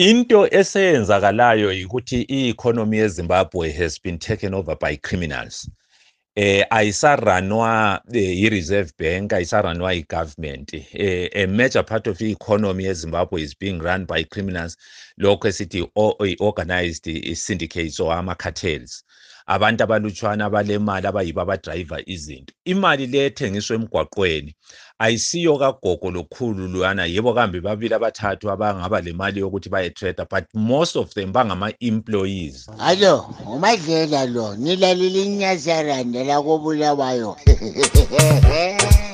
into eseyenzakalayo yikuthi i-economy yezimbabwe has been taken over by criminals. Eh ayisaranwa eh, i-reserve bank ayisaranwa i-government eh, a major part of i-economy yezimbabwe is being run by criminals. Lokho esithi i-organized syndicates or ama-cartels. Abantu abalutshwana abalemali abayibo abadrayiva izinto. Imali le ethengiswa emgwaqweni ayisiyo kagogo lokhulu luyana. Yebo kambe babili abathathu abangaba lemali yokuthi baye-trader but most of them bangama-employees. Hallo umadlela lo nilalile inyasaranda lakobulawayo.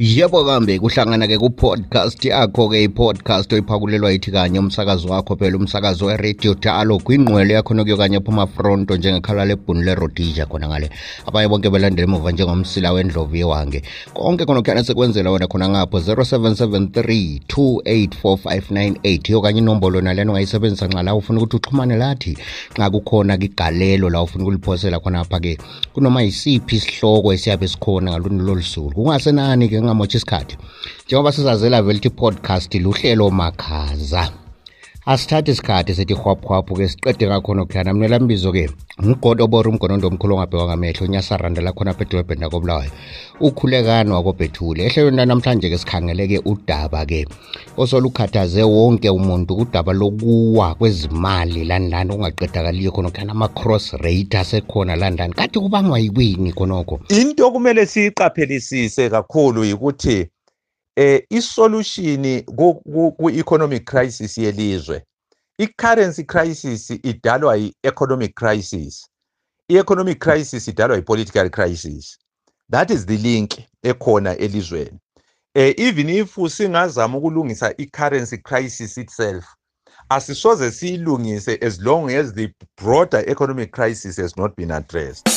yebo kambe kuhlangana ke ku-podcast yakho ke i-podcast oyiphakulelwa yithi kanye umsakazo wakho phela umsakazo weradio dalo kwingqwelo yakho nokuyo kanye phuma fronto njengekhala lebhuni lerodija khona ngale. Abanye bonke belandela emuva njengomsila wendlovu yewange. Konke khonokhuyana sekwenzela wena khona ngapho 0773 284 yo kanye inombolo nalena ungayisebenzisa nxa la ufuna ukuthi uxhumane lathi nxa kukhona igalelo la ufuna ukuliphosela khonapha-ke. Kunoma yisiphi isihloko esiyabe sikhona ngaluni lolu suku. Kungasenani ke ngingamotshi isikhathi. Njengoba sizazela velithi podcast luhlelo makhaza asithathe isikhathi sithi hwaphuhwaphu ke siqede ngakhona okuhlana mnela mbizo-ke umgodo obora umgonondo omkhulu ongabhekwa ngamehlo unyasarandela khona apha edolobheni lakobulawayo ukhulekani wakobhethule? Ehlelweni lanamhlanje-ke sikhangele-ke udaba-ke osolukhathaze wonke umuntu udaba lokuwa kwezimali landani okungaqedakaliyo khona kuhlana ama-cross rate asekhona landani kathi kubangwa yikwini khonokho? Into okumele siyiqaphelisise kakhulu yikuthi eh isolution ku-economic crisis yelizwe i-currency crisis idalwa yi-economic crisis. I-economic crisis idalwa yi-political crisis. That is the link ekhona elizweni. Eh even if singazama ukulungisa i-currency crisis itself asisoze siyilungise as long as the broader economic crisis has not been addressed.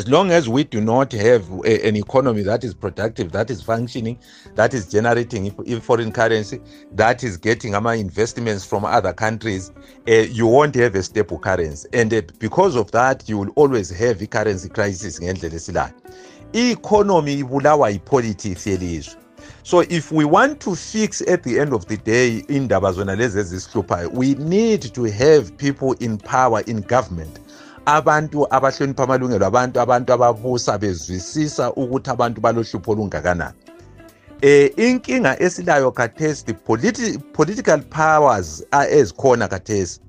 As long as we do not have a, an economy that is productive, that is functioning, that is generating foreign currency, that is getting our investments from other countries, uh, you won't have a stable currency. And uh, because of that, you will always have a currency crisis. I-economy ibulawa yi-politics yelizwe so if we want to fix at the end of the day indaba zona lezi ezisihluphayo we need to have people in power in government abantu abahlonipha amalungelo abantu abantu ababusa bezwisisa ukuthi abantu balohlupho olungakanani. Eh inkinga esilayo khathesi the politi political powers ezikhona khathesi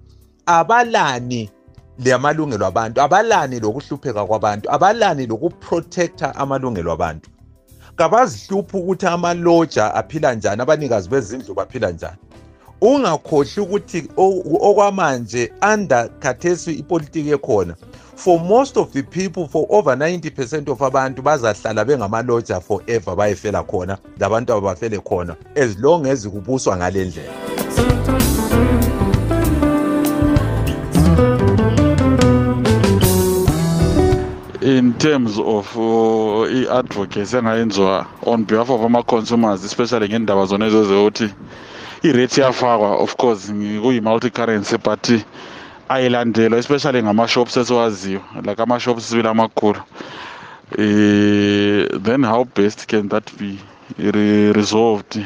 abalani lamalungelo abantu abalani lokuhlupheka kwabantu abalani lokuprotecta amalungelo abantu. Kabazihluphi ukuthi amaloja aphila njani abanikazi bezindlu baphila njani? Ungakhohlwa ukuthi okwamanje under khathesi ipolitiki ekhona for most of the people for over 90 percent of abantu bazahlala bengamaloja forever bayefela khona labantu abafele khona as long as kubuswa ngale ndlela in terms of uh, i-advocacy engayenziwa on behalf of ama-consumers especially ngendaba zona ezo zokuthi irate iyafakwa of course kuyi-multi-currency but ayilandelwa especially ngama-shops esiwaziyo like ama-shops sibili amakhulu. Uh, then how best can that be re resolved?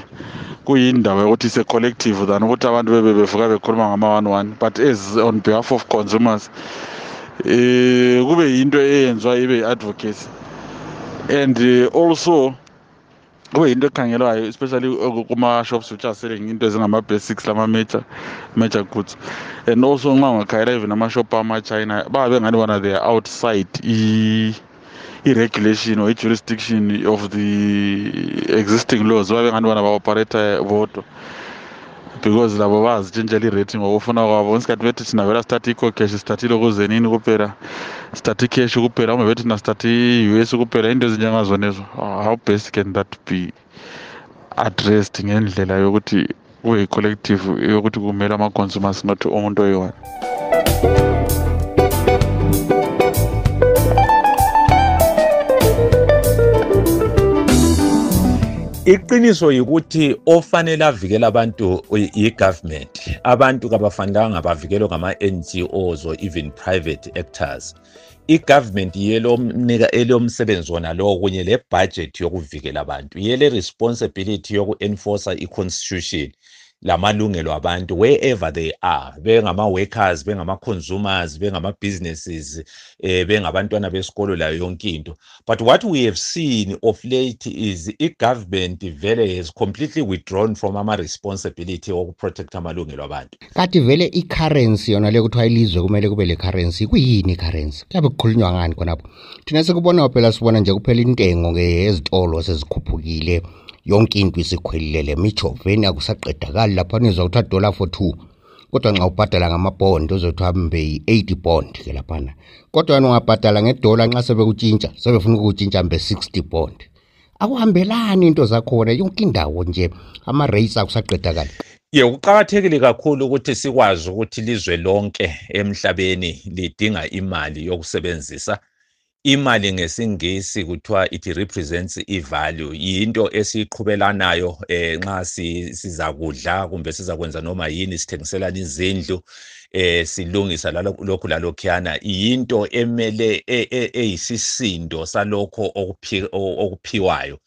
Kuyindaba yokuthi ise-collective than ukuthi abantu bebe bevuka bekhuluma ngama-one one but as on behalf of consumers eh kube yinto eyenziwa ibe yi-advocacy. And uh, also kube yinto ekhangelwayo especially kuma-shops which are selling into ezingama-basics lama-major major goods. And also nxa ungakhayela even ama-shop ama-china baba bengani bona they are outside i-regulation or i-jurisdiction of the existing laws. Babe bengani bona ba-operata bodwa because labo bazitshintshela i-rating ngokufuna kwabo. Ngesikhathi bethi thina vela sithathe i-cocash sithathile ukuze nini kuphela? Sithathe i-cash kuphela uma bethi thina sithathe i-u s kuphela into ezinjengazonezo how best can that be addressed ngendlela yokuthi kube yi-collective yokuthi kumele ama-consumers not umuntu oyi-one iqiniso yikuthi ofanele avikele abantu i-government abantu kabafanelanga bavikelwe ngama-ngos or even private actors. I-government elomsebenzi wona lowo kunye le-budget yokuvikela abantu yele-responsibility yoku-enforcer i-constitution. Lamalungelo abantu wherever they are bengama-workers bengama-consumers bengama-businesses eh, bengabantwana besikolo layo yonke into. But what we have seen of late is i-government vele has completely withdrawn from ama-responsibility okuprotect amalungelo abantu. Kanti vele i-currency yona le kuthiwa ilizwe kumele kube le currency kuyini i-currency? Kuyabe kukhulunywa ngani khonapho? Thina sikubona phela sibona nje kuphela intengo-ke yezitolo sezikhuphukile. Yonke into isikhwelile mijoveni akusaqedakali lapha nizwa kuthiwa dollar for two. Kodwa nxa ubhadala ngamabond uzothiwa mbe yi-80 bond ke laphana. Kodwa yena ungabhadala ngedola nxa sebekutshintsha sebefuna ukutshintsha mbe 60 bond. Akuhambelani into zakhona yonke indawo nje ama-rates akusaqedakali. Ye kuqakathekile kakhulu ukuthi sikwazi ukuthi ilizwe lonke emhlabeni lidinga imali yokusebenzisa. Imali ngesingisi kuthiwa it represents i-value. Yinto esiyiqhubelanayo eh nxa sizakudla kumbe sizakwenza noma yini sithengiselana izindlu eh silungisa lokhu lalokhuyana. Yinto emele eyisisindo salokho okuphiwayo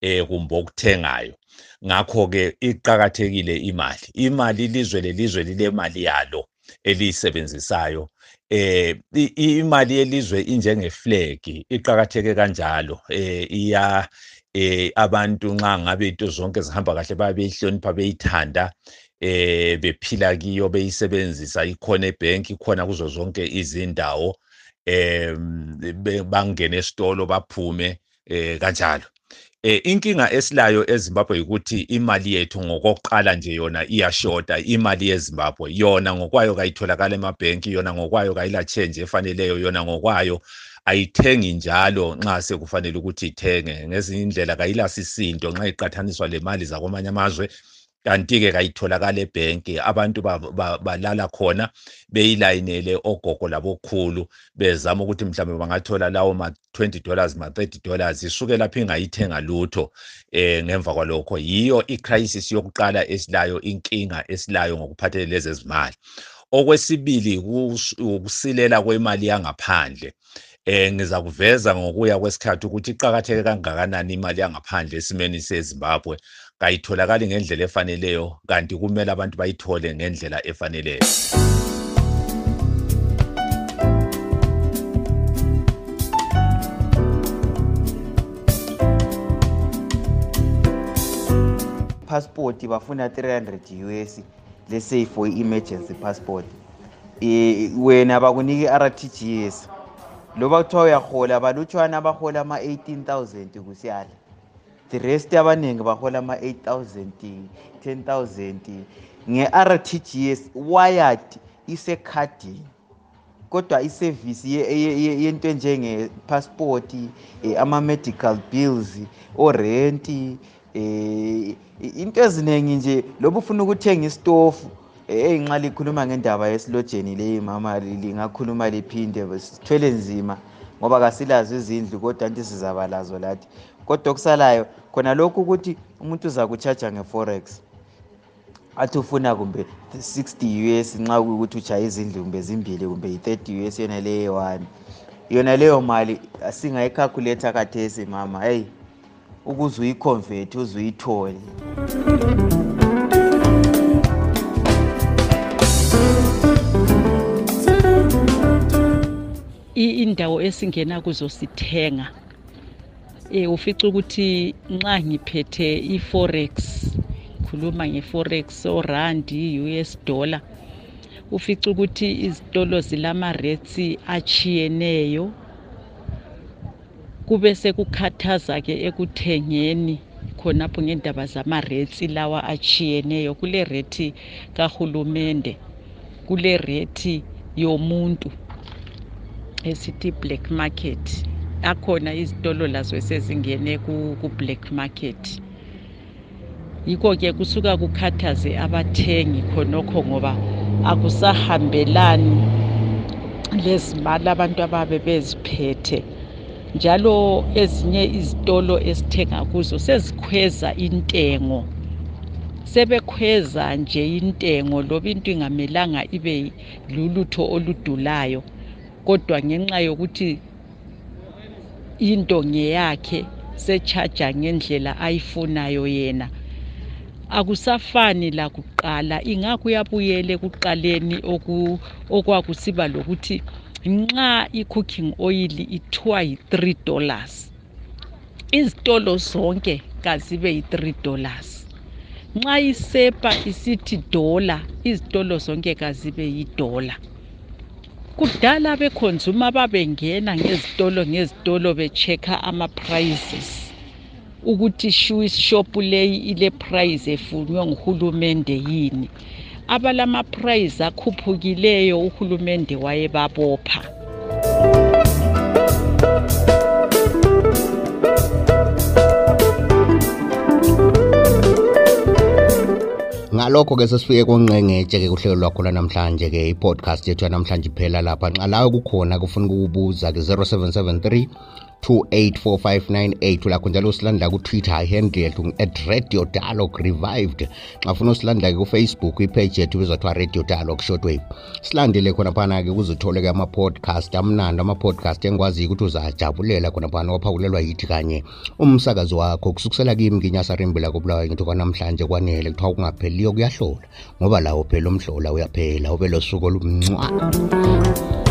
eh kumbe okuthengayo. Ngakho ke iqhakathekile imali imali ilizwe lelizwe lilemali yalo eliyisebenzisayo. Eh imali yelizwe injenge flag iqhakatheke kanjalo. Eh iya eh abantu nxa ngabe into zonke zihamba kahle bayabeyihlonipha beyithanda. Eh bephila kiyo beyisebenzisa. Ikhona ebank ikhona kuzo zonke izindawo. Eh bangena esitolo baphume eh kanjalo. Eh inkinga esilayo eZimbabwe ukuthi imali yethu ngokokuqala nje yona iyashota imali yeZimbabwe. Yona ngokwayo kayitholakala emabhenki yona ngokwayo kayila change efaneleyo yona ngokwayo ayithengi njalo nxa sekufanele ukuthi ithenge. Ngezinye indlela kayila sisindo nxa iqathaniswa lemali zakwamanye amazwe. Kanti-ke kayitholakala ebhenki abantu balala khona beyilayinele ogogo labokhulu bezama ukuthi mhlawumbe bangathola lawo ma-20 dollars ma-30 dollars isuke lapho ingayithenga lutho eh ngemva kwalokho. Yiyo icrisis yokuqala esilayo inkinga esilayo ngokuphathelele lezezimali okwesibili ukusilela kwemali yangaphandle. Eh ngizakuveza ngokuya kwesikhathi ukuthi iqhakatheke kangakanani imali yangaphandle esimeni seZimbabwe. Kayitholakali ngendlela efaneleyo kanti kumele abantu bayithole ngendlela efaneleyo. Passport bafuna 300 US let's say for emergency passport. Eh wena bakunike RTGS loba kuthiwa uyahola balutshwana abahola ama-18000 kusiyala the rest abaningi bahola ama-8000 10000 nge-rtgs wired isekhadini kodwa isevisi yento enjenge-passport eh, ama-medical bills orenti eh into eziningi nje loba ufuna ukuthenga istofu eyi nxa likhuluma ngendaba yesilojeni leyi mama lingakhuluma liphinde sithwele nzima. Ngoba kasilazo izindlu kodwa nti sizaba lazo lathi. Kodwa okusalayo khona lokhu ukuthi umuntu uza kutshaja nge-forex athi ufuna kumbe 60 us nxa kuyukuthi utshaye izindlu kumbe zimbili kumbe yi-30 us yona leyo one yona leyo mali singayikhalkuletha kathesi mama. Heyi ukuze uyiconvert uze uyithole. Indawo esingena kuzo sithenga eh ufica ukuthi nxa ngiphethe i-forex khuluma nge-forex orandi US dollar ufica ukuthi izitolo zilama-rates achiyeneyo kube sekukhathaza ke ekuthengeni khonapho ngendaba zama-rates lawa achiyeneyo kule rate kahulumende kule rate yomuntu. Esithi black market. Akhona izitolo lazo esezingene ku-black market. Yikho-ke kusuka kukhathaze abathengi khonokho ngoba akusahambelani lezimali abantu ababe beziphethe. Njalo ezinye izitolo esithenga kuzo sezikhweza intengo. Sebekhweza nje intengo loba into ingamelanga ibe lulutho oludulayo. Kodwa ngenxa yokuthi into ngeyakhe sechaja ngendlela ayifunayo yena akusafani lakuqala ingakho uyabuyela ekuqaleni okwakusiba lokuthi nxa i-cooking oil ithiwa yi-3 dollars izitolo zonke kazibe yi-3 dollars. Nxa isepa isithi dola izitolo zonke kazibe yidola kudala beconsumer babengena ngezitolo ngezitolo be-check-a ama-prices ukuthi shop leyi ile price efunwe nguhulumende yini. Abalama-price akhuphukileyo uhulumende wayebabopha. Ngalokho-ke sesifike konqengetshe-ke kuhlelo lwakho lwanamhlanje-ke i-podcast yethu yanamhlanje iphela lapha. Nxa lawe kukhona kufuna ukubuza-ke 0773 284598 ulakho njalo usilandela ku-twitter ihandle yethu at radio dialogue revived. Nxa funa usilandela-ke kufacebook ipage yethu ibizwa kuthiwa radio dialogue shortwave. Silandele khonaphana-ke kuzithole-ke ama-podcast amnandi ama-podcast engikwaziyo ukuthi uzajabulela khonaphana waphakulelwa yithi kanye. Umsakazi wakho kusukusela kimi nginyasarimbila kobulawa ngithi kwanamhlanje kwanele kuthiwa kungapheliyo kuyahlola ngoba lawo phela umhlola uyaphela ube lo suku olumncwa.